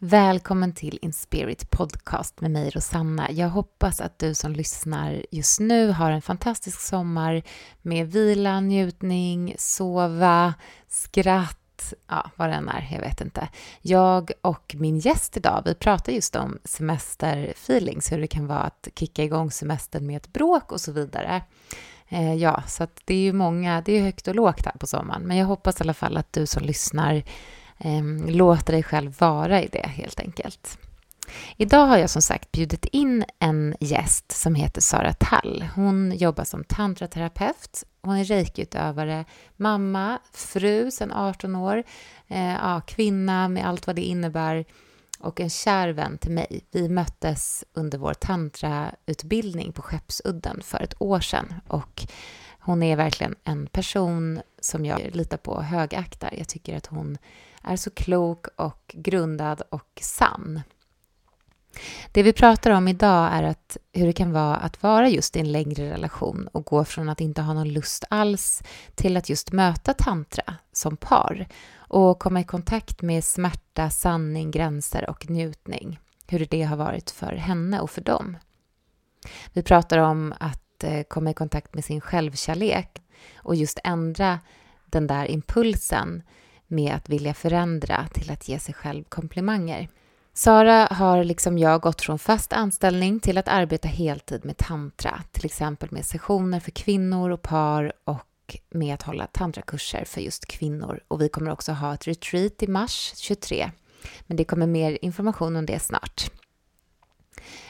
Välkommen till Inspirit Podcast med mig Rosanna. Jag hoppas att du som lyssnar just nu har en fantastisk sommar med vila, njutning, sova, skratt, ja, vad det än är, jag vet inte. Jag och min gäst idag, vi pratar just om semesterfeelings, hur det kan vara att kicka igång semestern med ett bråk och så vidare. Eh, ja, så att det är ju många, det är högt och lågt här på sommaren, men jag hoppas i alla fall att du som lyssnar Ehm, låta dig själv vara i det helt enkelt. Idag har jag som sagt bjudit in en gäst som heter Sara Tall. Hon jobbar som tantraterapeut. Hon är reikiutövare, mamma, fru sedan 18 år, eh, ja, kvinna med allt vad det innebär och en kär vän till mig. Vi möttes under vår tantrautbildning på Skeppsudden för ett år sedan och hon är verkligen en person som jag litar på och högaktar. Jag tycker att hon är så klok och grundad och sann. Det vi pratar om idag är att hur det kan vara att vara just i en längre relation och gå från att inte ha någon lust alls till att just möta tantra som par och komma i kontakt med smärta, sanning, gränser och njutning. Hur det har varit för henne och för dem. Vi pratar om att eh, komma i kontakt med sin självkärlek och just ändra den där impulsen med att vilja förändra till att ge sig själv komplimanger. Sara har liksom jag gått från fast anställning till att arbeta heltid med tantra, till exempel med sessioner för kvinnor och par och med att hålla tantrakurser för just kvinnor. Och vi kommer också ha ett retreat i mars 23. Men det kommer mer information om det snart.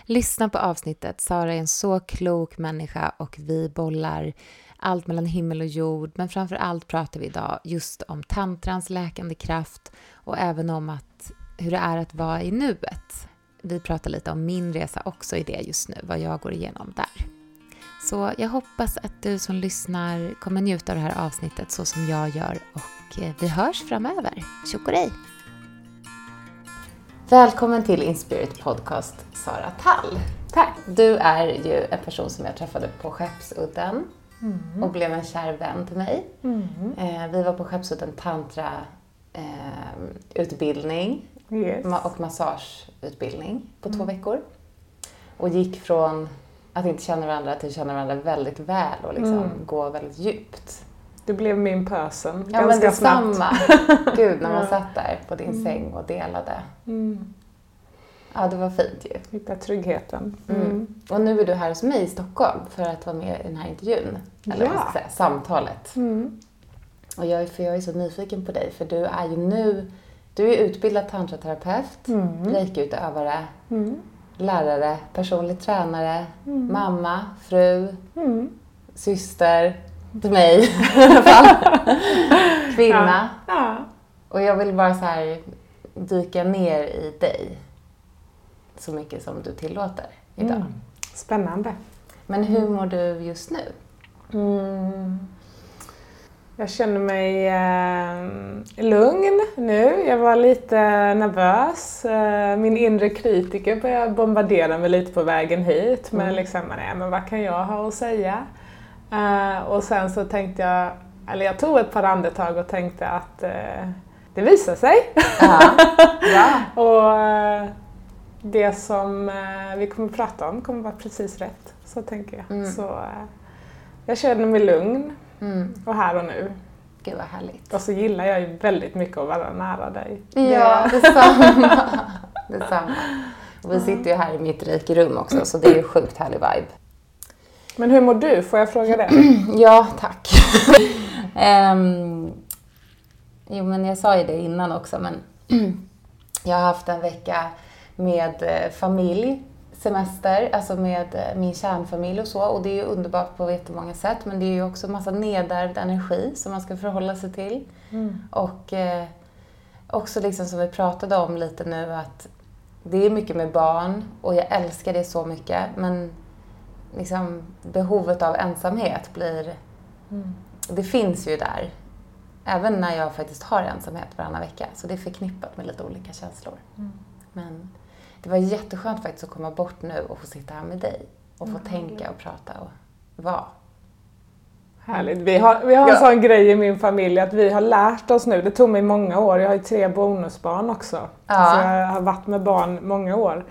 Lyssna på avsnittet. Sara är en så klok människa och vi bollar allt mellan himmel och jord. Men framför allt pratar vi idag just om tantrans läkande kraft och även om att, hur det är att vara i nuet. Vi pratar lite om min resa också i det just nu, vad jag går igenom där. Så jag hoppas att du som lyssnar kommer njuta av det här avsnittet så som jag gör och eh, vi hörs framöver. Tjock Välkommen till Inspirit Podcast, Sara Tall. Tack. Du är ju en person som jag träffade på Skeppsudden mm. och blev en kär vän till mig. Mm. Eh, vi var på Skeppsudden tantra eh, utbildning yes. och massageutbildning på två mm. veckor. Och gick från att inte känna varandra till att känna varandra väldigt väl och liksom mm. gå väldigt djupt. Du blev min person ja, ganska men detsamma. Gud, när man ja. satt där på din mm. säng och delade. Mm. Ja, det var fint ju. Hitta tryggheten. Mm. mm. Och nu är du här hos mig i Stockholm för att vara med i den här intervjun. Eller ja. vad ska säga, samtalet. Mm. Och jag, för jag är så nyfiken på dig, för du är ju nu du är utbildad tantraterapeut, mm. reikiutövare, mm. lärare, personlig tränare, mm. mamma, fru, mm. syster till mig i alla fall. Kvinna. Ja. Ja. Och jag vill bara så här dyka ner i dig så mycket som du tillåter idag. Mm. Spännande. Men hur mår du just nu? Mm. Jag känner mig eh, lugn nu. Jag var lite nervös. Eh, min inre kritiker började bombardera mig lite på vägen hit med mm. liksom, nej, men vad kan jag ha att säga? Eh, och sen så tänkte jag, eller jag tog ett par andetag och tänkte att eh, det visar sig. Ja. ja. och, eh, det som eh, vi kommer att prata om kommer att vara precis rätt. Så tänker jag. Mm. Så, eh, jag känner mig lugn mm. och här och nu. Gud vad härligt. Och så gillar jag ju väldigt mycket att vara nära dig. Ja, detsamma. detsamma. Och vi sitter ju här i mitt rikerum också så det är ju sjukt härlig vibe. Men hur mår du? Får jag fråga det? ja, tack. um, jo, men jag sa ju det innan också, men jag har haft en vecka med eh, familj, semester, alltså med eh, min kärnfamilj och så. Och det är ju underbart på jättemånga sätt, men det är ju också massa nedärvd energi som man ska förhålla sig till. Mm. Och eh, också liksom som vi pratade om lite nu att det är mycket med barn och jag älskar det så mycket, men liksom behovet av ensamhet blir... Mm. Det finns ju där. Även när jag faktiskt har ensamhet varannan vecka. Så det är förknippat med lite olika känslor. Mm. Men det var jätteskönt faktiskt att komma bort nu och få sitta här med dig och få mm. tänka och prata och vara. Härligt. Vi har, vi har en sån grej i min familj att vi har lärt oss nu, det tog mig många år, jag har ju tre bonusbarn också. Ja. Så jag har varit med barn många år.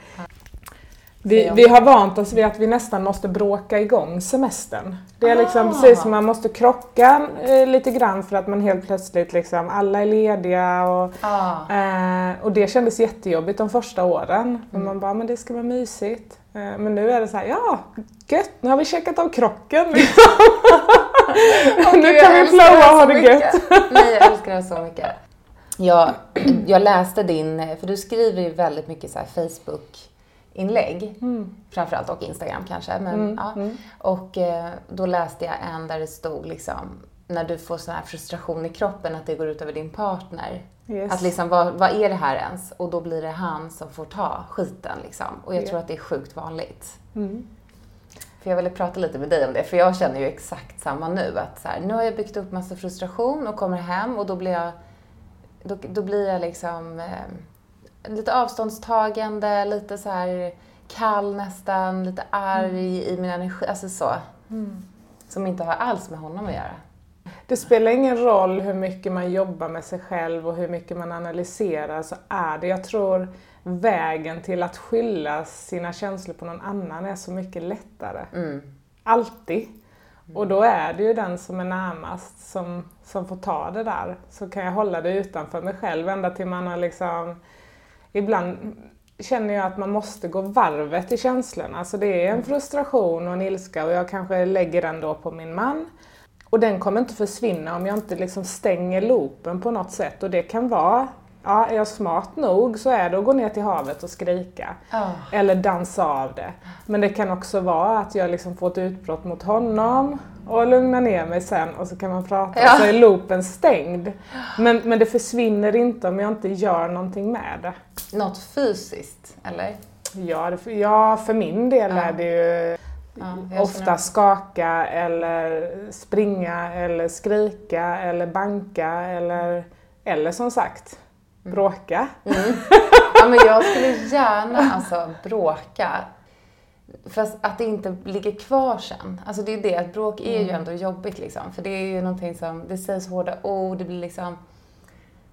Vi, vi har vant oss vid att vi nästan måste bråka igång semestern. Det är liksom Ah. precis som man måste krocka eh, lite grann för att man helt plötsligt liksom, alla är lediga och, Ja. eh, och det kändes jättejobbigt de första åren. Mm. man bara, men det ska vara mysigt. Eh, men nu är det så här, ja, gött, nu har vi checkat av krocken liksom. nu kan vi flowa och ha det gött. Nej, jag älskar det så mycket. Jag, jag läste din, för du skriver ju väldigt mycket så här Facebook-inlägg. Framförallt och Instagram kanske. Men, Mm, ja. mm. Och eh, då läste jag en där det stod liksom, när du får sån här frustration i kroppen att det går ut över din partner. Yes. Att liksom, vad, vad är det här ens? Och då blir det han som får ta skiten liksom. Och jag Ja. tror att det är sjukt vanligt. Mm. För jag ville prata lite med dig om det, för jag känner ju exakt samma nu. Att så här, nu har jag byggt upp massa frustration och kommer hem och då blir jag, då, då blir jag liksom eh, lite avståndstagande, lite så här kall nästan, lite arg i min energi, alltså så. Som inte har alls med honom att göra. Det spelar ingen roll hur mycket man jobbar med sig själv och hur mycket man analyserar så är det, jag tror vägen till att skylla sina känslor på någon annan är så mycket lättare. Mm. Alltid. Och då är det ju den som är närmast som, som får ta det där. Så kan jag hålla det utanför mig själv ända till man har liksom... Ibland känner jag att man måste gå varvet i känslorna. Så det är en frustration och en ilska och jag kanske lägger den då på min man. Och den kommer inte försvinna om jag inte liksom stänger loopen på något sätt. Och det kan vara, ja är jag smart nog så är det att gå ner till havet och skrika. Ja. Eller dansa av det. Men det kan också vara att jag liksom får ett utbrott mot honom och lugnar ner mig sen och så kan man prata Ja. och så är loopen stängd. Men, men det försvinner inte om jag inte gör någonting med det. Något fysiskt, eller? Ja, det, ja för min del Ja. är det ju Ja, ofta skaka eller springa eller skrika eller banka eller, eller som sagt bråka. Ja, men jag skulle gärna alltså bråka. Fast att det inte ligger kvar sen. Alltså det är det, att bråk är ju ändå jobbigt liksom. För det är ju någonting som, det sägs hårda ord, det blir liksom...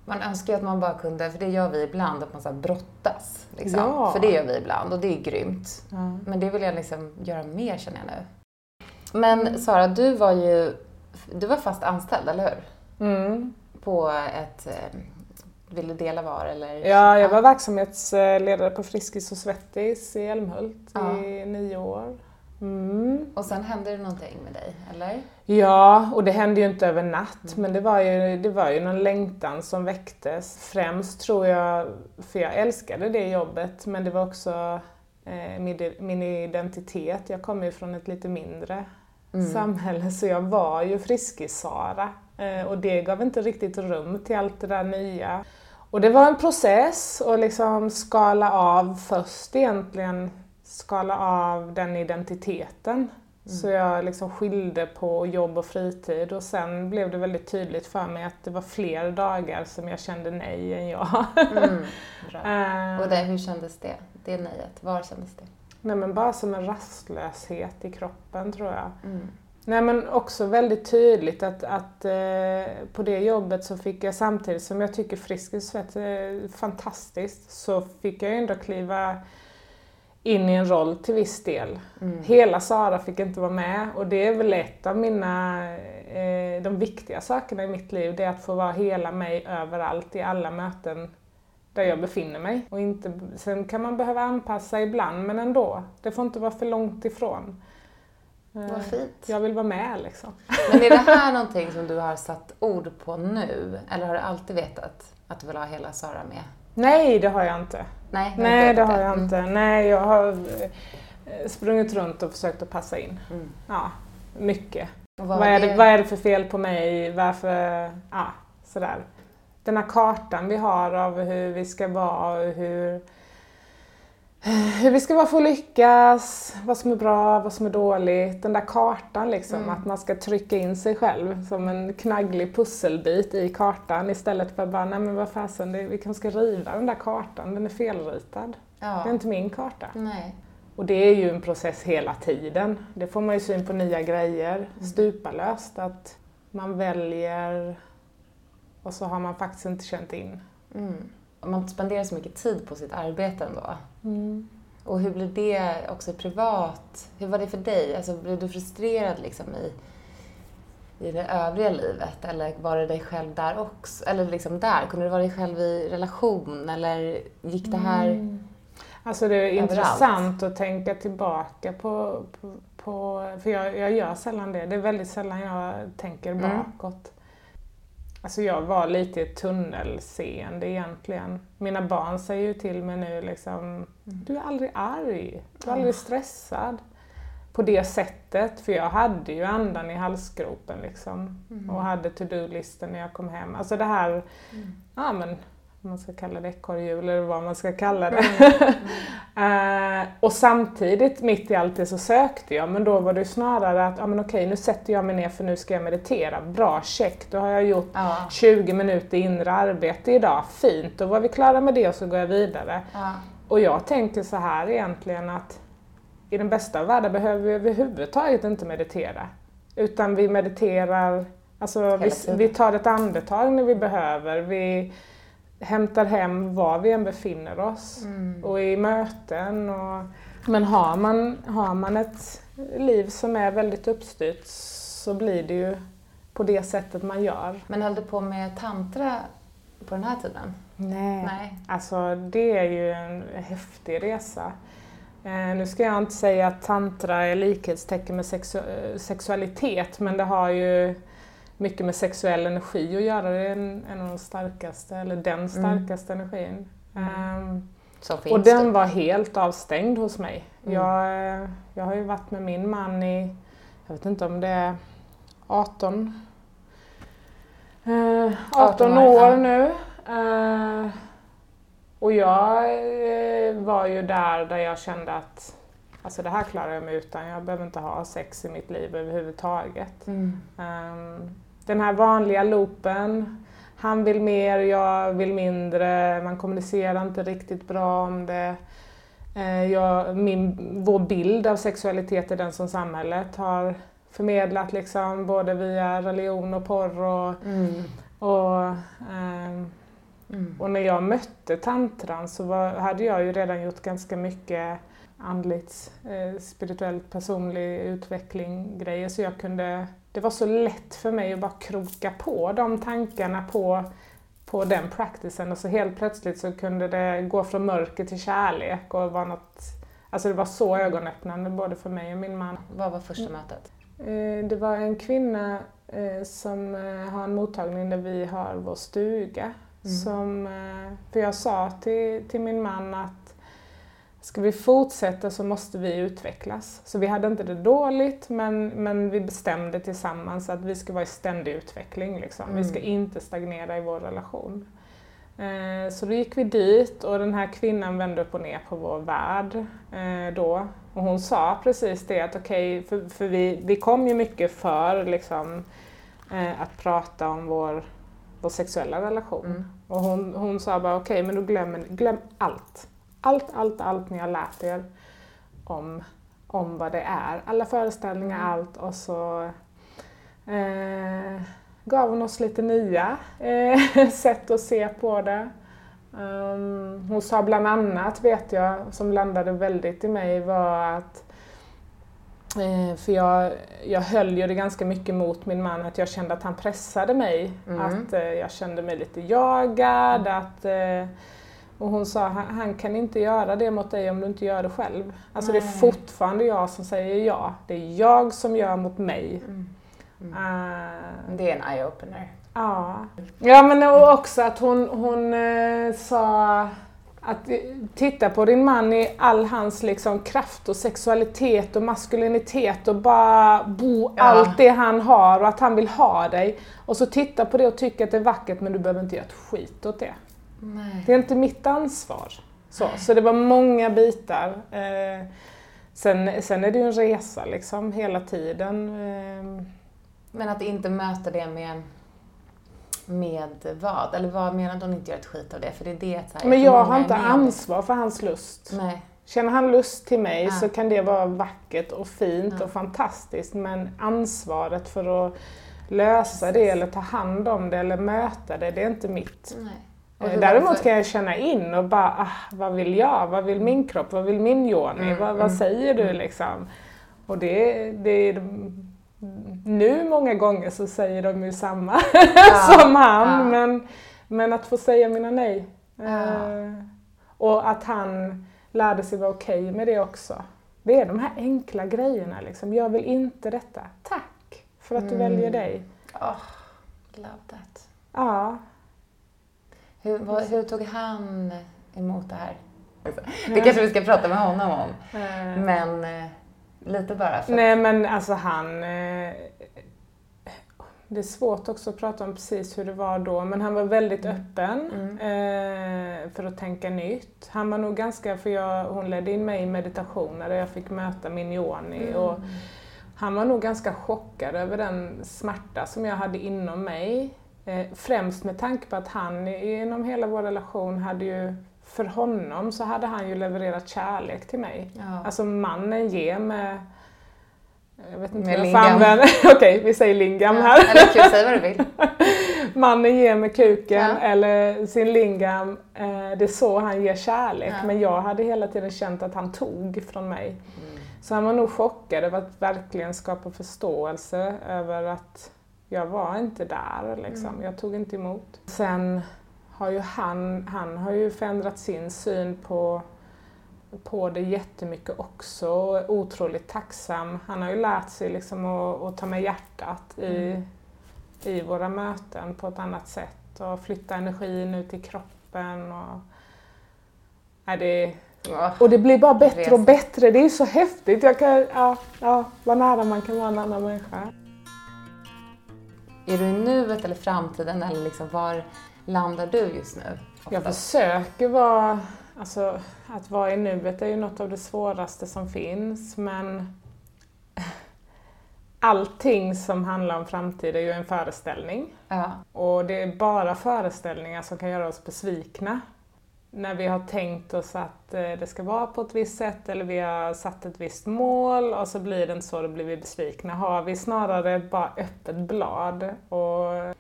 Man önskar ju att man bara kunde, för det gör vi ibland, att man så brottas. Liksom. Ja. För det gör vi ibland och det är grymt. Men det vill jag liksom göra mer känner jag nu. Men Sara, du var ju, du var fast anställd, eller hur? Mm. På ett, eh, vill du dela var eller? Ja, jag var verksamhetsledare på Friskis och Svettis i Älmhult Ja. i nio år. Mm. Och sen hände det någonting med dig, eller? Ja, och det hände ju inte över natt, men det var, ju, det var ju någon längtan som väcktes. Främst tror jag, för jag älskade det jobbet, men det var också eh, min, min identitet. Jag kommer ju från ett lite mindre samhälle, så jag var ju Friskis-Sara. Eh, och det gav inte riktigt rum till allt det där nya. Och det var en process att liksom skala av först egentligen, skala av den identiteten. Så jag liksom skilde på jobb och fritid och sen blev det väldigt tydligt för mig att det var fler dagar som jag kände nej än ja. Mm. Eh, Och det, hur kändes det? Det nejet, var kändes det? nej men bara som en rastlöshet i kroppen tror jag. Mm. Nej men också väldigt tydligt att, att eh, på det jobbet så fick jag samtidigt som jag tycker Friskis Svett är fantastiskt så fick jag ändå kliva in i en roll till viss del. Mm. Hela Sara fick inte vara med och det är väl ett av mina, eh, de viktiga sakerna i mitt liv, det är att få vara hela mig överallt i alla möten där jag befinner mig. Och inte, sen kan man behöva anpassa ibland men ändå, det får inte vara för långt ifrån. Eh, Vad fint. Jag vill vara med liksom. Men är det här någonting som du har satt ord på nu? Eller har du alltid vetat att du vill ha hela Sara med? Nej, det har jag inte. Nej, Nej, det har jag Mm. inte. Nej, jag har eh, sprungit runt och försökt att passa in. Mm. Ja, mycket. Och Vad är, det, vad är det för fel på mig? Varför? Ja, sådär. Den här kartan vi har av hur vi ska vara och hur, hur vi ska vara för att lyckas, vad som är bra, vad som är dåligt. Den där kartan liksom, Mm. att man ska trycka in sig själv som en knagglig pusselbit i kartan istället för att bara, nej men vad fasen, det- vi kanske ska riva den där kartan, den är felritad. Ja. Det är inte min karta. Nej. Och det är ju en process hela tiden. Det får man ju syn på nya grejer, mm. stupalöst. Att man väljer och så har man faktiskt inte känt in. Mm. Man spenderar så mycket tid på sitt arbete ändå. Mm. Och hur blir det också privat? Hur var det för dig? Alltså, blev du frustrerad liksom i, i det övriga livet? Eller var det dig själv där också? Eller liksom där? Kunde du vara dig själv i relation? Eller gick det här mm. Alltså det är överallt? intressant att tänka tillbaka på, på, på för jag, jag, gör sällan det. Det är väldigt sällan jag tänker mm. bakåt. Alltså jag var lite i tunnelseende egentligen. Mina barn säger ju till mig nu liksom, mm. du är aldrig arg, du är aldrig stressad. På det sättet, för jag hade ju andan i halsgropen liksom. Mm. Och hade to-do-listan när jag kom hem. Alltså det här, mm. ja men man ska kalla det ekorrhjul eller vad man ska kalla det. Mm. uh, och samtidigt, mitt i allt det så sökte jag, men då var det snarare att, ja men okej nu sätter jag mig ner för nu ska jag meditera. Bra, check, då har jag gjort ja. 20 minuter inre arbete idag, fint, då var vi klara med det och så går jag vidare. Ja. Och jag tänker så här egentligen att i den bästa av världar behöver vi överhuvudtaget inte meditera. Utan vi mediterar, alltså vi, vi tar ett andetag när vi behöver. Vi, hämtar hem var vi än befinner oss mm. och i möten. Och, men har man, har man ett liv som är väldigt uppstyrt så blir det ju på det sättet man gör. Men höll du på med tantra på den här tiden? Nej, Nej. alltså det är ju en häftig resa. Eh, nu ska jag inte säga att tantra är likhetstecken med sexu sexualitet men det har ju mycket med sexuell energi att göra. Det är en, en av de starkaste, eller den mm. starkaste mm. energin. Um, och den det. var helt avstängd hos mig. Mm. Jag, jag har ju varit med min man i, jag vet inte om det är 18, uh, 18 år, nu. Uh, och jag uh, var ju där där jag kände att Alltså det här klarar jag mig utan, jag behöver inte ha sex i mitt liv överhuvudtaget. Mm. Um, den här vanliga loopen. Han vill mer, jag vill mindre, man kommunicerar inte riktigt bra om det. Eh, jag, min, vår bild av sexualitet är den som samhället har förmedlat liksom, både via religion och porr och, mm. och, eh, mm. och när jag mötte tantran så var, hade jag ju redan gjort ganska mycket andligt, eh, spirituellt, personlig utveckling grejer så jag kunde det var så lätt för mig att bara kroka på de tankarna på, på den practicen och så helt plötsligt så kunde det gå från mörker till kärlek och vara något, alltså det var så ögonöppnande både för mig och min man. Vad var första mötet? Eh, det var en kvinna eh, som eh, har en mottagning där vi har vår stuga. Mm. Som, för jag sa till, till min man att Ska vi fortsätta så måste vi utvecklas. Så vi hade inte det dåligt men, men vi bestämde tillsammans att vi ska vara i ständig utveckling. Liksom. Mm. Vi ska mm. inte stagnera i vår relation. Eh, så då gick vi dit och den här kvinnan vände upp och ner på vår värld eh, då. Och hon sa precis det att okej, okay, för, för vi, vi kom ju mycket för liksom, eh, att prata om vår, vår sexuella relation. Mm. Och hon, hon sa bara okej, okay, men då glöm, glöm allt allt, allt, allt ni har lärt er om, om vad det är. Alla föreställningar, mm. allt och så eh, gav hon oss lite nya eh, sätt att se på det. Um, hon sa bland annat, vet jag, som landade väldigt i mig var att eh, för jag, jag höll ju det ganska mycket mot min man, att jag kände att han pressade mig. Mm. Att eh, jag kände mig lite jagad, mm. att eh, och hon sa, han kan inte göra det mot dig om du inte gör det själv. Alltså Nej. det är fortfarande jag som säger ja. Det är jag som gör mot mig. Mm. Mm. Uh, det är en eye-opener. Ja. Ja men också att hon, hon uh, sa att titta på din man i all hans liksom kraft och sexualitet och maskulinitet och bara bo ja. allt det han har och att han vill ha dig. Och så titta på det och tycka att det är vackert men du behöver inte göra ett skit åt det. Nej. Det är inte mitt ansvar. Så, så det var många bitar. Eh, sen, sen är det ju en resa liksom hela tiden. Eh. Men att inte möta det med med vad? Eller vad menar du inte göra ett skit av det? För det är det så här, Men jag har inte ansvar för hans lust. Nej. Känner han lust till mig Ja. så kan det vara vackert och fint Ja. och fantastiskt men ansvaret för att lösa det eller ta hand om det eller möta det, det är inte mitt. Nej. Däremot varför- kan jag känna in och bara, ah, vad vill jag? Vad vill min kropp? Vad vill min yoni? Mm, vad, vad mm, säger du mm. liksom? Och det, det nu många gånger så säger de ju samma som han, ja. men, men att få säga mina nej. Ja. Eh, och att han lärde sig vara okej med det också. Det är de här enkla grejerna liksom. Jag vill inte detta. Tack för att du Mm. väljer dig. Oh, love that. Ja. Hur, vad, hur tog han emot det här? Det kanske vi ska prata med honom om. Eh, Men eh, lite bara. För Nej men alltså han... Eh, det är svårt också att prata om precis hur det var då, men han var väldigt öppen Mm. eh, för att tänka nytt. Han var nog ganska, för jag, hon ledde in mig i meditationer där jag fick möta min yoni Mm. och han var nog ganska chockad över den smärta som jag hade inom mig. Eh, främst med tanke på att han genom hela vår relation hade ju, för honom så hade han ju levererat kärlek till mig. Ja. Alltså mannen ger med... Jag vet inte Med vad jag använda. Okej, vi säger lingam Ja, här. Eller kul, säg vad du vill. Mannen ger med kuken Ja. eller sin lingam. Eh, det är så han ger kärlek. Men jag hade hela tiden känt att han tog från mig. Mm. Så han var nog chockad över att verkligen skapa förståelse över att jag var inte där. Liksom. Mm. Jag tog inte emot. Sen har ju han, han har ju förändrat sin syn på, på det jättemycket också. Och är otroligt tacksam. Han har ju lärt sig liksom att, att ta med hjärtat i, Mm. i våra möten på ett annat sätt och flytta energin ut i kroppen. Och, nej, det, och det blir bara bättre och bättre. Det är så häftigt. Jag kan, ja, ja, vad nära man kan vara en annan människa. Är du i nuet eller framtiden eller liksom var landar du just nu? Jag Oftast? försöker vara, alltså att vara i nuet är ju något av det svåraste som finns men allting som handlar om framtid är ju en föreställning. Ja. Och det är bara föreställningar som kan göra oss besvikna. När vi har tänkt oss att eh, det ska vara på ett visst sätt eller vi har satt ett visst mål och så blir det inte så, då blir vi besvikna. Har vi snarare bara öppet blad och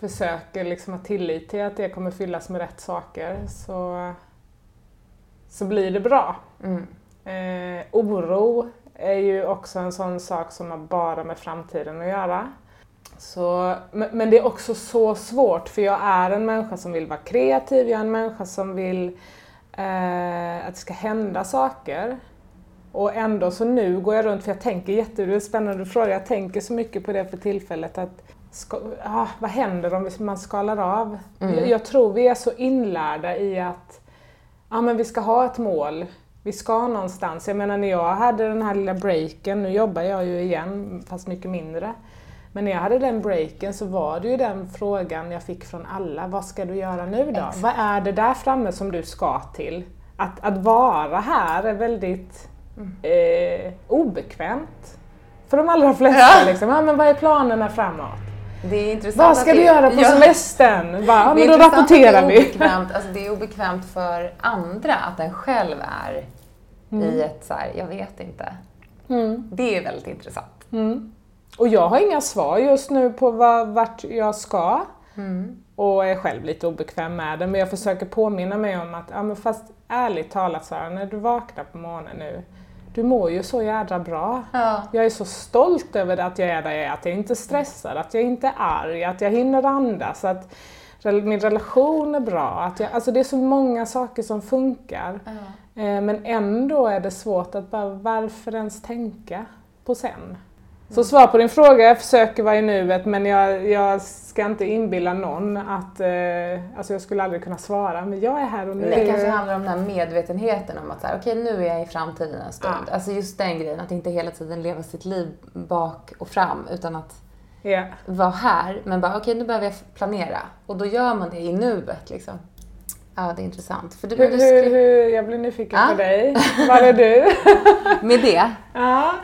försöker liksom ha tillit till att det kommer fyllas med rätt saker så, så blir det bra. Mm. Eh, oro är ju också en sån sak som har bara med framtiden att göra. Så, men, det är också så svårt för jag är en människa som vill vara kreativ, jag är en människa som vill eh, att det ska hända saker. Och ändå så nu går jag runt, för jag tänker jätte, det är spännande fråga, jag tänker så mycket på det för tillfället att ska, ah, vad händer om man skalar av? Mm. Jag, jag tror vi är så inlärda i att ja, men vi ska ha ett mål, vi ska någonstans. Jag menar när jag hade den här lilla breaken, nu jobbar jag ju igen fast mycket mindre. Men när jag hade den breaken så var det ju den frågan jag fick från alla, vad ska du göra nu då? Exakt. Vad är det där framme som du ska till? Att, att vara här är väldigt eh, obekvämt. För de allra flesta Ja. liksom, ja, men vad är planerna framåt? Det är intressant Vad ska du göra på semestern? Ja, men då rapporterar vi. alltså det är obekvämt för andra att en själv är i ett så här, jag vet inte. Mm. Det är väldigt intressant. Mm. Och jag har inga svar just nu på vad, vart jag ska. Mm. Och är själv lite obekväm med det. Men jag försöker påminna mig om att, ja men fast ärligt talat Sara, när du vaknar på morgonen nu, du mår ju så jädra bra. Ja. Jag är så stolt över att jag är där jag är, att jag inte är stressad, att jag inte är arg, att jag hinner andas, att min relation är bra. Att jag, alltså det är så många saker som funkar. Ja. Eh, Men ändå är det svårt att bara, varför ens tänka på sen? Så svar på din fråga, jag försöker vara i nuet men jag, jag ska inte inbilla någon att, eh, alltså jag skulle aldrig kunna svara, men jag är här och nu. Det kanske handlar om den här medvetenheten om att så här, okej nu är jag i framtiden en stund. Ja. Alltså just den grejen, att inte hela tiden leva sitt liv bak och fram utan att Ja. vara här men bara okej nu behöver jag planera och då gör man det i nuet liksom. Ja, det är intressant. För du, Hur, du hur, skri- hur, jag blir nyfiken Ja. på dig. Var är du? med det? ja.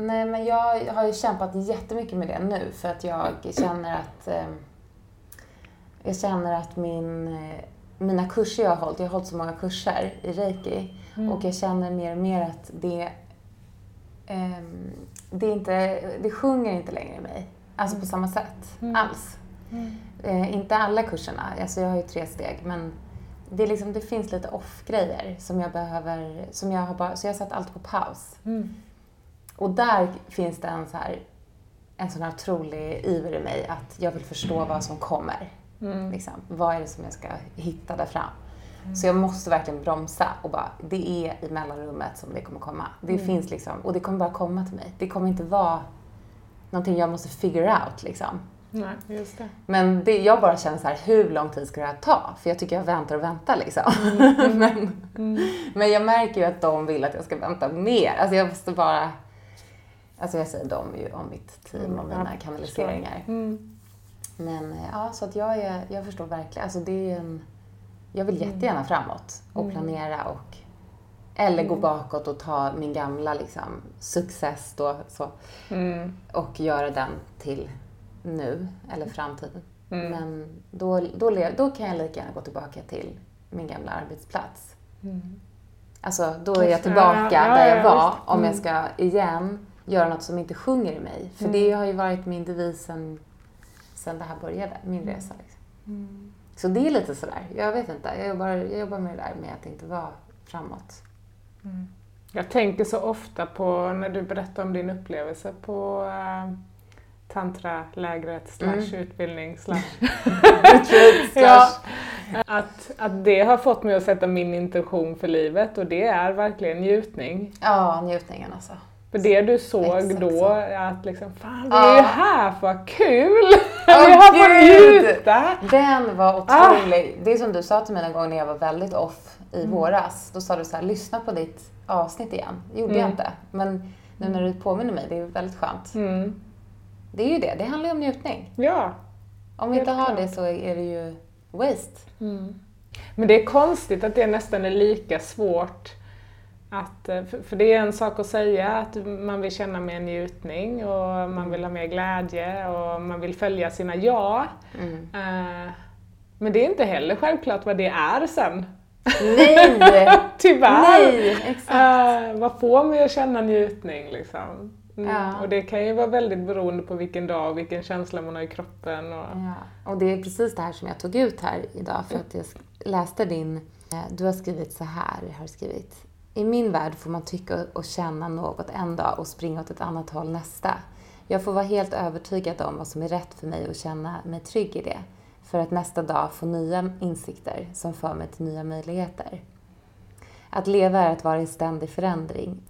Nej, men jag har ju kämpat jättemycket med det nu för att jag känner att eh, jag känner att min, eh, mina kurser jag har hållit, jag har hållit så många kurser i reiki Mm. och jag känner mer och mer att det, ehm, det, inte, det sjunger inte längre i mig. Alltså på samma sätt Mm. alls. Eh, inte alla kurserna, alltså jag har ju tre steg, men det, är liksom, det finns lite off-grejer som jag behöver, som jag har bara, så jag har satt allt på paus. Mm. Och där finns det en så här, en sån här otrolig iver i mig att jag vill förstå vad som kommer. Mm. Liksom. Vad är det som jag ska hitta där fram? Så jag måste verkligen bromsa och bara, det är i mellanrummet som det kommer komma. Det finns liksom, och det kommer bara komma till mig. Det kommer inte vara någonting jag måste figure out liksom. Nej, just det. Men det, jag bara känner så här, hur lång tid ska det här ta? För jag tycker jag väntar och väntar liksom. men, men jag märker ju att de vill att jag ska vänta mer. Alltså jag måste bara... Alltså jag säger de ju om mitt team och Mm, mina jag kanaliseringar. Mm. Men eh, ja, så att jag, är, jag förstår verkligen. Alltså det är en, jag vill Mm. jättegärna framåt och planera och eller gå bakåt och ta min gamla liksom, success då, så, Mm. och göra den till nu eller framtiden. Mm. Men då, då, då kan jag lika gärna gå tillbaka till min gamla arbetsplats. Mm. Alltså, då är jag tillbaka Ja, ja, där ja, jag var om jag ska igen göra något som inte sjunger i mig. För det har ju varit min devis sen, sen det här började, min resa. Liksom. Mm. Så det är lite sådär, jag vet inte, jag jobbar, jag jobbar med det där med att inte vara framåt. Jag tänker så ofta på när du berättar om din upplevelse på äh, tantralägret slash Mm. utbildning slash Ja, att, att det har fått mig att sätta min intention för livet och det är verkligen njutning. Ja, njutningen alltså. För det du såg Exakt då, så. att liksom, fan vi är ju här vad kul! Åh, vi att Gud! njuta! Den var Ah! otrolig. Det är som du sa till mig en gång när jag var väldigt off i Mm. våras. Då sa du så här, lyssna på ditt avsnitt igen. Det gjorde jag Mm. inte. Men nu när du påminner mig, det är väldigt skönt. Mm. Det är ju det, det handlar ju om njutning. Ja. Om vi inte har det klart. så är det ju waste. Men det är konstigt att det nästan är lika svårt att, eh, för det är en sak att säga att man vill känna mer njutning och man vill ha mer glädje och man vill följa sina ja. Mm. Eh, Men det är inte heller självklart vad det är sen. Nej! Tyvärr! Nej! Exakt. Uh, vad får mig att känna njutning liksom? Mm. Ja. Och det kan ju vara väldigt beroende på vilken dag och vilken känsla man har i kroppen. Och... Ja, och det är precis det här som jag tog ut här idag för att jag läste din... eh, Du har skrivit så här, har skrivit. I min värld får man tycka och känna något en dag och springa åt ett annat håll nästa. Jag får vara helt övertygad om vad som är rätt för mig och känna mig trygg i det. För att nästa dag få nya insikter som för mig till nya möjligheter. Att leva är att vara i ständig förändring.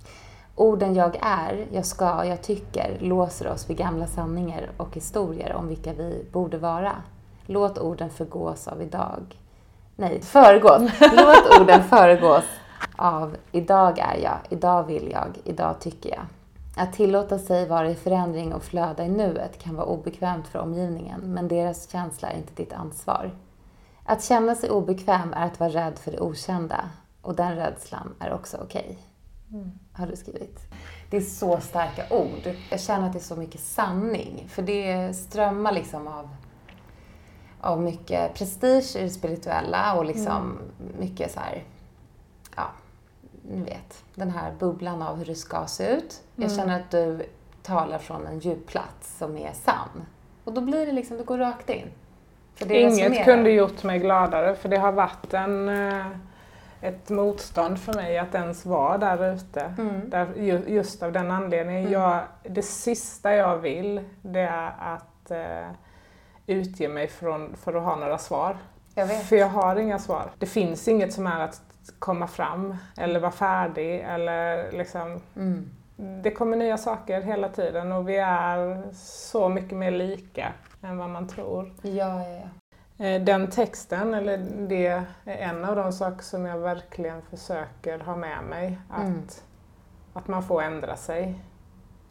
Orden jag är, jag ska, jag tycker låser oss vid gamla sanningar och historier om vilka vi borde vara. Låt orden förgås av idag. Nej, föregås. Låt orden föregås av idag är jag, idag vill jag, idag tycker jag. Att tillåta sig vara i förändring och flöda i nuet kan vara obekvämt för omgivningen, men deras känsla är inte ditt ansvar. Att känna sig obekväm är att vara rädd för det okända och den rädslan är också okej. Har du skrivit. Det är så starka ord. Jag känner att det är så mycket sanning, för det strömmar liksom av, av mycket prestige i det spirituella och liksom mycket så här, ni vet, den här bubblan av hur det ska se ut. Jag känner att du talar från en djup plats som är sann. Och då blir det liksom, det går rakt in. Inget resonerar. kunde gjort mig gladare för det har varit en, eh, ett motstånd för mig att ens vara där ute. Mm. Där, ju- just av den anledningen. Jag, det sista jag vill det är att eh, utge mig från, för att ha några svar. Jag. För jag har inga svar. Det finns inget som är att komma fram eller vara färdig eller liksom Mm. det kommer nya saker hela tiden och vi är så mycket mer lika än vad man tror. Ja, ja, ja. Eh, Den texten, eller det är en av de saker som jag verkligen försöker ha med mig. Att, Mm. att man får ändra sig.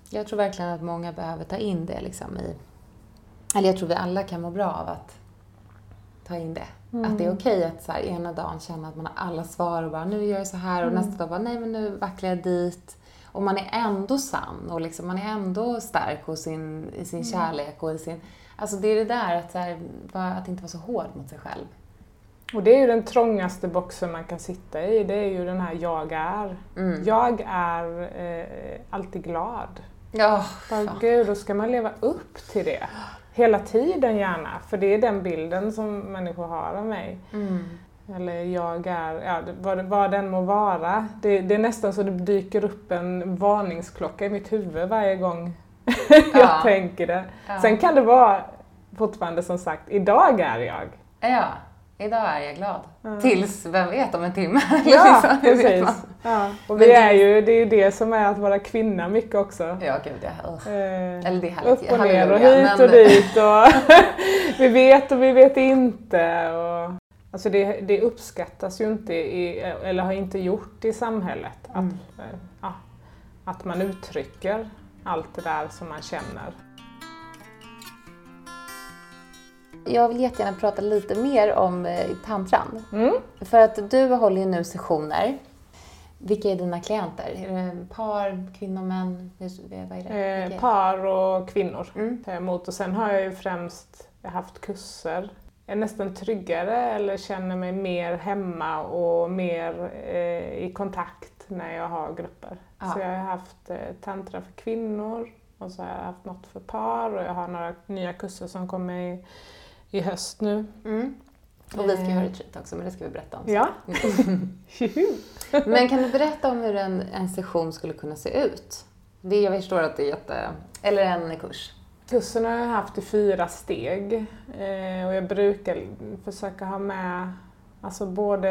Jag tror verkligen att många behöver ta in det liksom i... Eller jag tror vi alla kan må bra av att ta in det. Att det är okej att så här, ena dagen känna att man har alla svar och bara nu gör jag så här och nästa dag bara nej men nu vacklar jag dit. Och man är ändå sann och liksom, man är ändå stark och sin, i sin kärlek och i sin... Alltså det är det där att, så här, att inte vara så hård mot sig själv. Och det är ju den trångaste boxen man kan sitta i, det är ju den här jag är. Mm. Jag är eh, alltid glad. Ja, fan. gud, då ska man leva upp till det. Hela tiden gärna, för det är den bilden som människor har av mig. Mm. Eller jag är, ja, vad, vad den må vara. Det, det är nästan så det dyker upp en varningsklocka i mitt huvud varje gång jag Ja. tänker det. Ja. Sen kan det vara fortfarande som sagt, idag är jag. Ja, idag är jag glad. Ja. Tills, vem vet, om en timme. Ja, liksom, precis. Ja. Och vi det- är ju, det är ju det som är att vara kvinna mycket också. Ja, gud ja. Eh, Eller det är härligt. upp och ner och hit och dit och vi vet och vi vet inte. Och, alltså det, det uppskattas ju inte, i, eller har inte gjort i samhället, att, Mm. eh, ja, att man uttrycker allt det där som man känner. Jag vill jättegärna prata lite mer om eh, tantran. Mm. För att du håller ju nu sessioner. Vilka är dina klienter? Är det par, kvinnor, män? Vad är det? Eh, par och kvinnor Mm. tar jag emot och sen har jag ju främst haft kurser. Jag är nästan tryggare eller känner mig mer hemma och mer eh, i kontakt när jag har grupper. Ja. Så jag har haft eh, tantra för kvinnor och så har jag haft något för par och jag har några nya kurser som kommer i, i höst nu. Mm. Och vi ska ju ha Eh. retreat också, men det ska vi berätta om. Ja. Men kan du berätta om hur en, en session skulle kunna se ut? Det, jag förstår att det är jätte... Eller en kurs. Kursen har jag haft i fyra steg eh, och jag brukar försöka ha med alltså både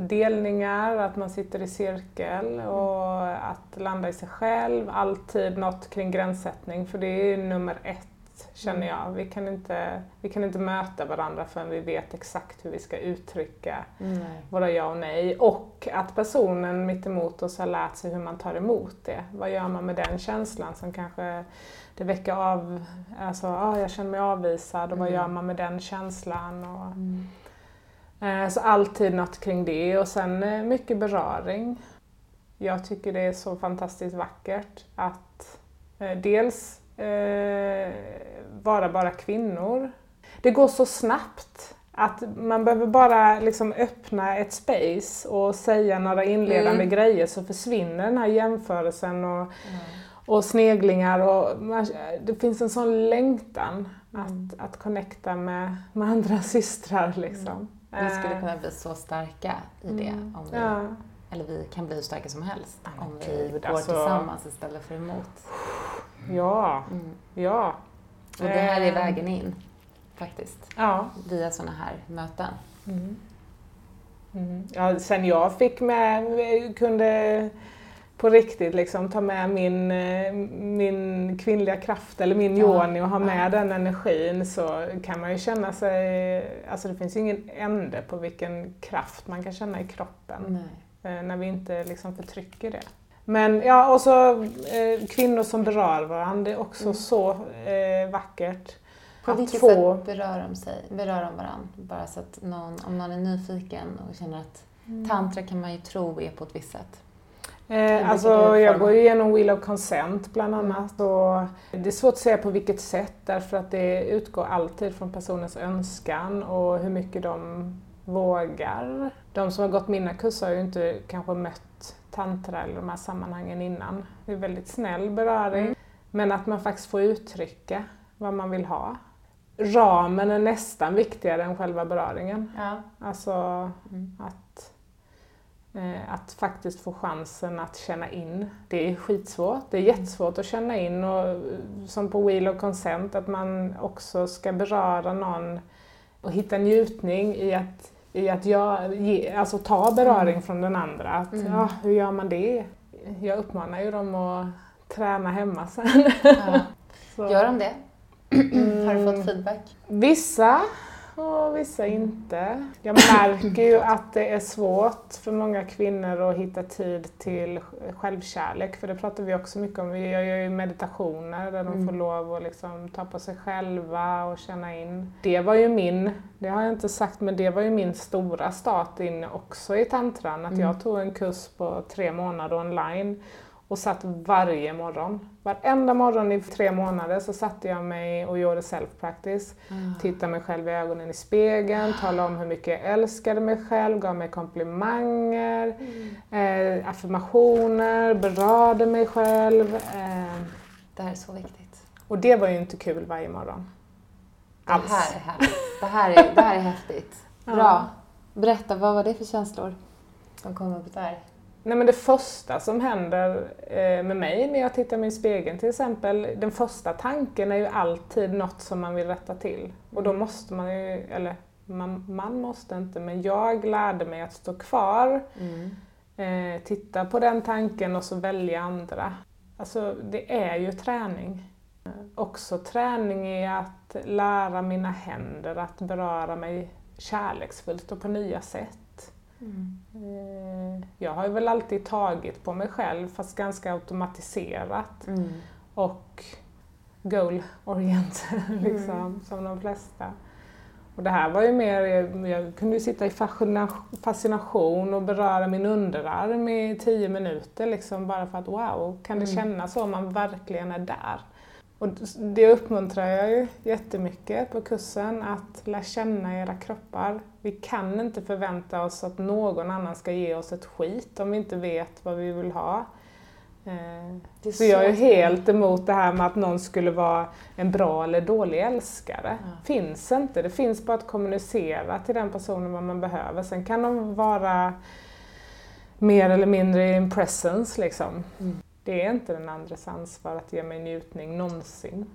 delningar, att man sitter i cirkel och att landa i sig själv. Alltid något kring gränssättning för det är nummer ett känner jag. Vi kan inte, vi kan inte möta varandra förrän vi vet exakt hur vi ska uttrycka våra ja och nej. Och att personen mitt emot oss har lärt sig hur man tar emot det. Vad gör man med den känslan som kanske det väcker av, alltså ah, jag känner mig avvisad och vad Mm. gör man med den känslan? Och, Mm. eh, så alltid något kring det och sen eh, mycket beröring. Jag tycker det är så fantastiskt vackert att eh, dels eh, vara bara kvinnor. Det går så snabbt att man behöver bara liksom öppna ett space och säga några inledande Mm. grejer så försvinner den här jämförelsen och, och sneglingar. Och man, det finns en sån längtan Mm. att, att connecta med, med andra systrar. Liksom. Vi skulle Eh, kunna bli så starka i det. Mm. Om vi, Ja. Eller vi kan bli hur starka som helst om vi går alltså. tillsammans istället för emot. Ja, Mm. ja. Och det här är Eh, vägen in, faktiskt. Ja. Via sådana här möten. Mm. Mm. ja. Sen jag fick med, kunde på riktigt liksom ta med min, min kvinnliga kraft eller min Ja. yoni och ha med Ja. den energin så kan man ju känna sig, alltså det finns ju ingen ände på vilken kraft man kan känna i kroppen. Nej. eh, när vi inte liksom förtrycker det. Men ja, och så eh, kvinnor som berör varandra, det är också Mm. så eh, vackert. På att vilket få... sätt berör de sig? Berör de varandra? Bara så att någon, om någon är nyfiken och känner att Mm. tantra kan man ju tro är på ett visst sätt. Eh, alltså, jag går ju igenom Wheel of Consent bland Mm. annat. Och det är svårt att säga på vilket sätt därför att det utgår alltid från personens önskan och hur mycket de vågar. De som har gått mina kurser har ju inte kanske mött tantra eller de här sammanhangen innan. Det är väldigt snäll beröring. Mm. Men att man faktiskt får uttrycka vad man vill ha. Ramen är nästan viktigare än själva beröringen. Ja. Alltså Mm. att, eh, att faktiskt få chansen att känna in. Det är skitsvårt, det är jättesvårt att känna in och som på Wheel of Consent att man också ska beröra någon och hitta njutning i att, i att jag, ge, alltså ta beröring Mm. från den andra. Att, Mm. ja, hur gör man det? Jag uppmanar ju dem att träna hemma sen. Ja. Så. Gör de det? Har du Mm. fått feedback? Vissa och vissa inte. Jag märker ju att det är svårt för många kvinnor att hitta tid till självkärlek, för det pratar vi också mycket om. Vi gör ju meditationer där de Mm. får lov att liksom ta på sig själva och känna in. Det var ju min, det har jag inte sagt, men det var ju min stora start in också i tantran. Att Mm. jag tog en kurs på tre månader online och satt varje morgon. Varenda morgon i tre månader så satte jag mig och gjorde self-practice. Mm. Tittade mig själv i ögonen i spegeln, talade om hur mycket jag älskade mig själv, gav mig komplimanger, mm. eh, affirmationer, berörde mig själv. Eh. Det här är så viktigt. Och det var ju inte kul varje morgon. Det här är härligt. Det här är, det här är häftigt. Bra. Berätta, vad var det för känslor som kom upp där? Nej, men det första som händer eh, med mig när jag tittar mig i spegeln till exempel, den första tanken är ju alltid något som man vill rätta till. Och då måste man ju, eller man, man måste inte, men jag lärde mig att stå kvar, mm. eh, titta på den tanken och så välja andra. Alltså det är ju träning. Också träning i att lära mina händer att beröra mig kärleksfullt och på nya sätt. Mm. Jag har väl alltid tagit på mig själv fast ganska automatiserat mm. och goal-oriented liksom, mm. som de flesta. Och det här var ju mer, jag kunde ju sitta i fascination och beröra min underarm i tio minuter liksom bara för att wow, kan det mm. kännas så om man verkligen är där? Och det uppmuntrar jag ju jättemycket på kursen, att lära känna era kroppar. Vi kan inte förvänta oss att någon annan ska ge oss ett skit om vi inte vet vad vi vill ha. Eh, så, så jag är helt emot det här med att någon skulle vara en bra eller dålig älskare. Ja. Finns inte. Det finns bara att kommunicera till den personen vad man behöver. Sen kan de vara mer eller mindre in presence liksom. Mm. Det är inte den andres ansvar att ge mig njutning någonsin.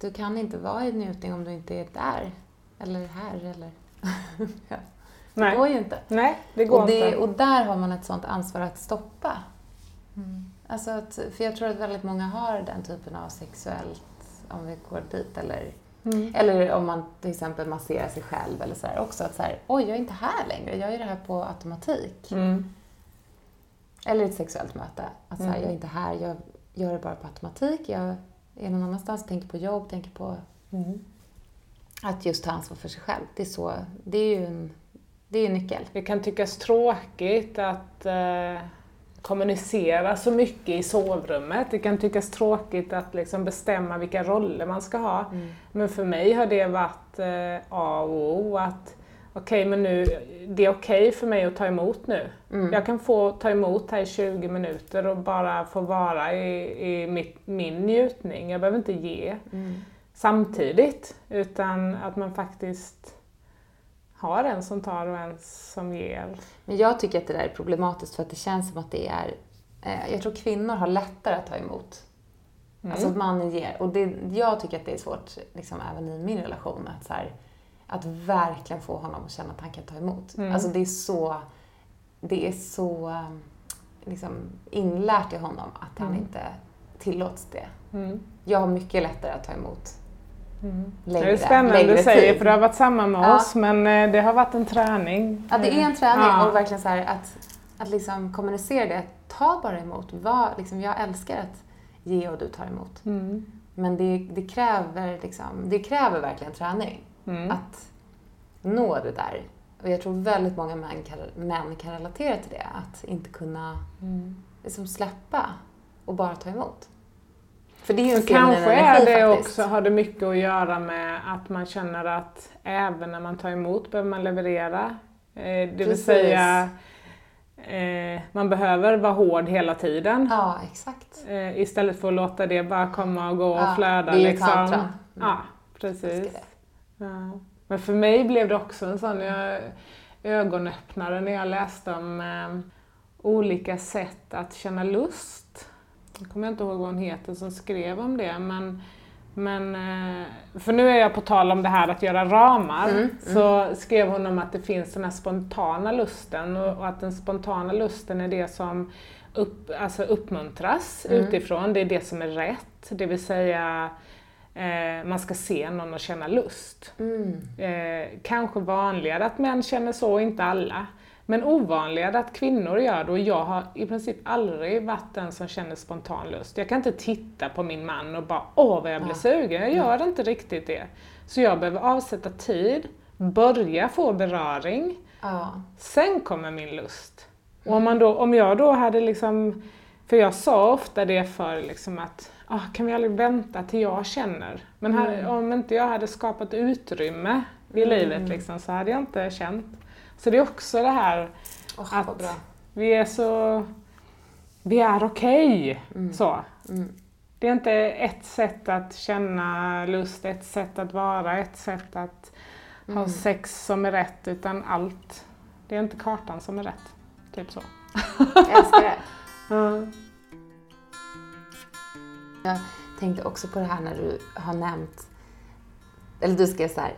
Du kan inte vara i njutning om du inte är där. Eller här eller... ja. Det Nej. går ju inte. Nej, det går och det, inte. Och där har man ett sånt ansvar att stoppa. Mm. Alltså att, för jag tror att väldigt många har den typen av sexuellt, om vi går dit, eller, mm. eller om man till exempel masserar sig själv eller så här, också att så här, oj, jag är inte här längre, jag gör det här på automatik. Mm. Eller ett sexuellt möte. Att så här, mm. jag är inte här, jag gör det bara på automatik. Jag är någon annanstans, tänker på jobb, tänker på mm. att just ta ansvar för sig själv. Det är, så, det är ju en, det är en nyckel. Det kan tyckas tråkigt att eh, kommunicera så mycket i sovrummet. Det kan tyckas tråkigt att liksom bestämma vilka roller man ska ha. Mm. Men för mig har det varit eh, A och O. Att okej, okay, men nu, det är okej okay för mig att ta emot nu. Mm. Jag kan få ta emot här i 20 minuter och bara få vara i, i mitt, min njutning. Jag behöver inte ge mm. samtidigt, utan att man faktiskt har en som tar och en som ger. Men jag tycker att det där är problematiskt för att det känns som att det är... Eh, jag tror kvinnor har lättare att ta emot. Mm. Alltså att mannen ger. Och det, jag tycker att det är svårt, liksom, även i min relation, att så här, att verkligen få honom att känna att han kan ta emot. Mm. Alltså det är så, det är så liksom, inlärt i honom att han mm. inte tillåts det. Mm. Jag har mycket lättare att ta emot mm. längre, Det är spännande du säger, tid. för det har varit samma med ja. oss, men eh, det har varit en träning. Ja, det är en träning ja. och verkligen så att, att liksom kommunicera det. Ta bara emot. Var, liksom, jag älskar att ge och du tar emot. Mm. Men det, det, kräver, liksom, det kräver verkligen träning. Mm. Att nå det där. Och jag tror väldigt många män kan, män kan relatera till det. Att inte kunna mm. liksom släppa och bara ta emot. För det är ju en Kanske är det faktiskt. också, har det mycket att göra med att man känner att även när man tar emot behöver man leverera. Eh, det Precis. vill säga eh, man behöver vara hård hela tiden. Ja, exakt. Eh, istället för att låta det bara komma och gå och ja, flöda. Det är liksom. Mm. Ja, precis. Ja. Men för mig blev det också en sån jag, ögonöppnare när jag läste om eh, olika sätt att känna lust. Jag kommer inte ihåg vad hon heter som skrev om det, men men, eh, för nu är jag på tal om det här att göra ramar, mm, mm. så skrev hon om att det finns den här spontana lusten och, och att den spontana lusten är det som upp, alltså uppmuntras mm. utifrån, det är det som är rätt, det vill säga eh, man ska se någon och känna lust. Mm. Eh, kanske vanligare att män känner så, inte alla. Men ovanligare att kvinnor gör det och jag har i princip aldrig varit den som känner spontan lust. Jag kan inte titta på min man och bara åh vad jag blir ja. sugen, jag gör inte riktigt det. Så jag behöver avsätta tid, börja få beröring, ja. sen kommer min lust. Och om, man då, om jag då hade liksom För jag sa ofta det för liksom att ah, kan vi aldrig vänta till jag känner? Men här, Mm. om inte jag hade skapat utrymme i Mm. livet liksom, så hade jag inte känt. Så det är också det här Åh, Att- vi är så... Vi är okej. Mm. Så. Mm. Det är inte ett sätt att känna lust, ett sätt att vara, ett sätt att ha Mm. sex som är rätt, utan allt. Det är inte kartan som är rätt. Typ så. Jag älskar det. Ja. Jag tänkte också på det här när du har nämnt, eller du skrev så här,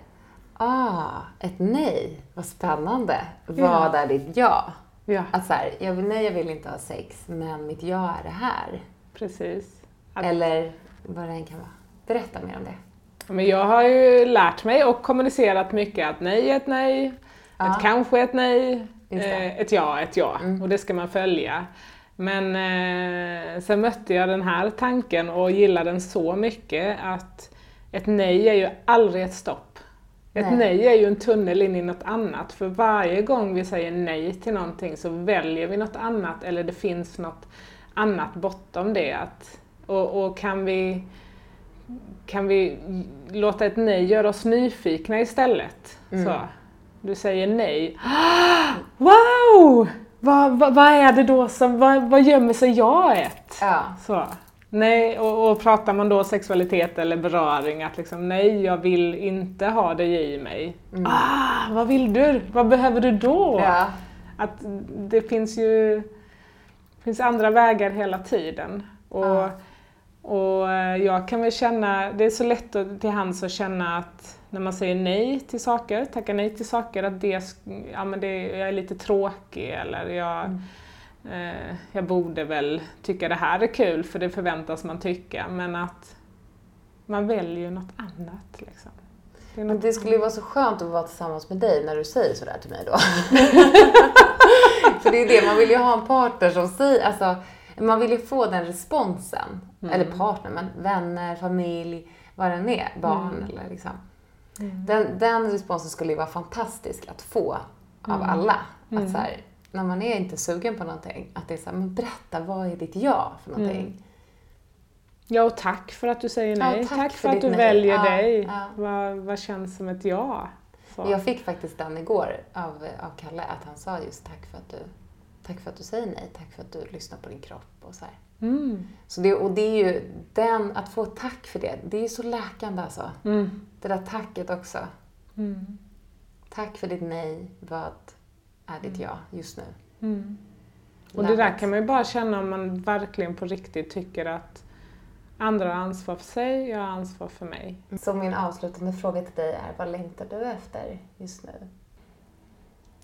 ah, ett nej, vad spännande. Vad är ditt ja? ja, Att så här, jag vill, nej jag vill inte ha sex, men mitt ja är det här. precis. Att, Eller vad det än kan vara. Berätta mer om det. men jag har ju lärt mig och kommunicerat mycket att nej är ett nej, Ja. ett kanske är ett nej, eh, ett ja är ett ja. Mm. Och det ska man följa. Men eh, sen mötte jag den här tanken och gillade den så mycket att ett nej är ju aldrig ett stopp. Ett Nej. nej, är ju en tunnel in i något annat. För varje gång vi säger nej till någonting så väljer vi något annat eller det finns något annat bortom det. Att, och, och kan vi kan vi låta ett nej göra oss nyfikna istället? Mm. Så. Du säger nej. Wow! Vad, vad, vad är det då som, vad, vad gömmer sig jaet? Ja. Så. Nej, och, och pratar man då sexualitet eller beröring, att liksom nej, jag vill inte ha dig i mig. Ah, vad vill du? Vad behöver du då? ja. Att det finns ju finns andra vägar hela tiden. Och, Ja. och eh, jag kan väl känna, det är så lätt att- till hands att känna att när man säger nej till saker, tackar nej till saker, att det, ja, men det, jag är lite tråkig eller jag, eh, jag borde väl tycka det här är kul för det förväntas man tycka, men att man väljer något annat. Liksom. Det något det skulle ju vara så skönt att vara tillsammans med dig när du säger sådär till mig då. För det är det, man vill ju ha en partner som säger, alltså man vill ju få den responsen. Eller partner, men vänner, familj, vad den är, barn eller liksom. Den, den responsen skulle ju vara fantastisk att få av alla. Att så här, när man är inte sugen på någonting, att det är så här, men berätta, vad är ditt ja för någonting? Ja, och tack för att du säger Ja, nej. tack tack, för för, att du nej. väljer Ja, dig. ja. Vad, vad känns som ett ja? Så. Jag fick faktiskt den igår av, av Kalle, att han sa just tack för att du Tack för att du säger nej, tack för att du lyssnar på din kropp och så här. Mm. Så det, och det är ju den, att få tack för det, det är så läkande alltså. Mm. Det där tacket också. Mm. Tack för ditt nej, vad är ditt ja just nu? Mm. Och det där kan man ju bara känna om man verkligen på riktigt tycker att andra har ansvar för sig, jag har ansvar för mig. Så min avslutande fråga till dig är, vad längtar du efter just nu?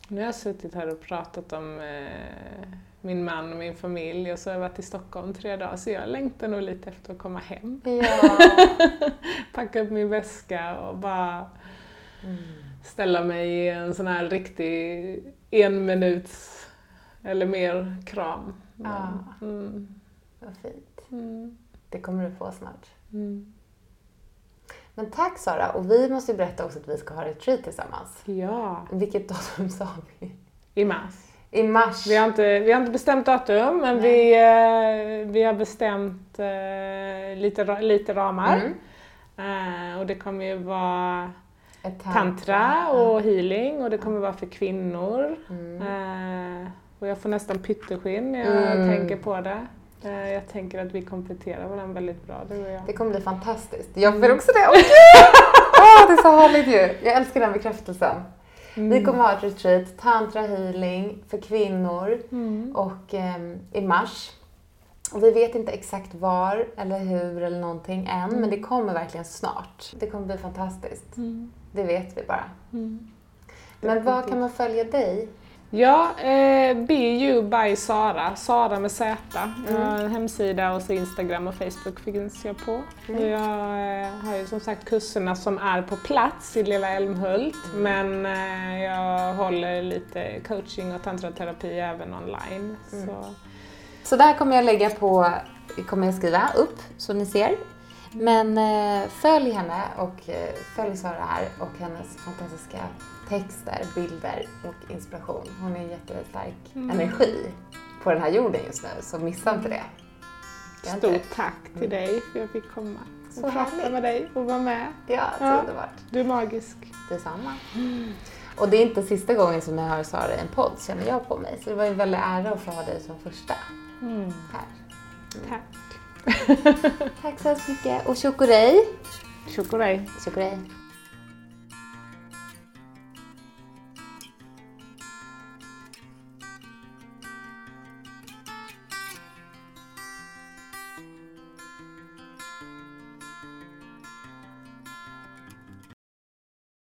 Nu har jag suttit här och pratat om eh, min man och min familj och så har jag varit i Stockholm tre dagar så jag längtar nog lite efter att komma hem. Ja. Packa upp min väska och bara Mm. ställa mig i en sån här riktig en minuts eller mer kram. Men, Ja. mm, Vad fint. mm, Det kommer du få snart. mm. Men tack Sara, och vi måste ju berätta också att vi ska ha retreat tillsammans. Ja, Vilket datum sa vi? i mars. I mars. Vi har inte, vi har inte bestämt datum, men Nej. vi, eh, vi har bestämt eh, lite, lite ramar. Mm. Eh, och det kommer ju vara Ett tantra och healing och det kommer vara för kvinnor. Mm. Och jag får nästan pytteskinn när jag Mm. tänker på det. Jag tänker att vi kompletterar varandra väldigt bra, du och jag. Det kommer bli fantastiskt. Jag får också det. Åh! Åh, det är så härligt ju. Jag älskar den bekräftelsen. Vi kommer ha ett retreat, tantra healing för kvinnor Mm. och ehm, i mars. Och vi vet inte exakt var eller hur eller någonting än, men det kommer verkligen snart. Det kommer bli fantastiskt. Mm. Det vet vi bara. Mm. Men var kan man följa dig? Ja, eh, You by Sara, Sara med Z. Jag Mm. en hemsida och så Instagram och Facebook finns jag på. Mm. Och jag eh, har ju som sagt kurserna som är på plats i Lilla Älmhult Mm. men eh, jag håller lite coaching och tantraterapi även online. Mm. Så. Så där kommer jag lägga på, kommer jag skriva upp så ni ser. Men eh, följ henne och eh, följ Sara här och hennes fantastiska texter, bilder och inspiration. Hon är en jättestark Mm. energi på den här jorden just nu, så missa inte det. Inte Stort det. tack till dig för att jag fick komma och Så prata härligt. med dig och vara med. Ja, så Ja. underbart. Du är magisk. Detsamma. Och det är inte sista gången som jag hör Sara i en podd, känner jag på mig. Så det var ju en väldig ära att få ha dig som första här. Tack. Tack så hemskt mycket. Och chokorej. Chokolade. Chokorej.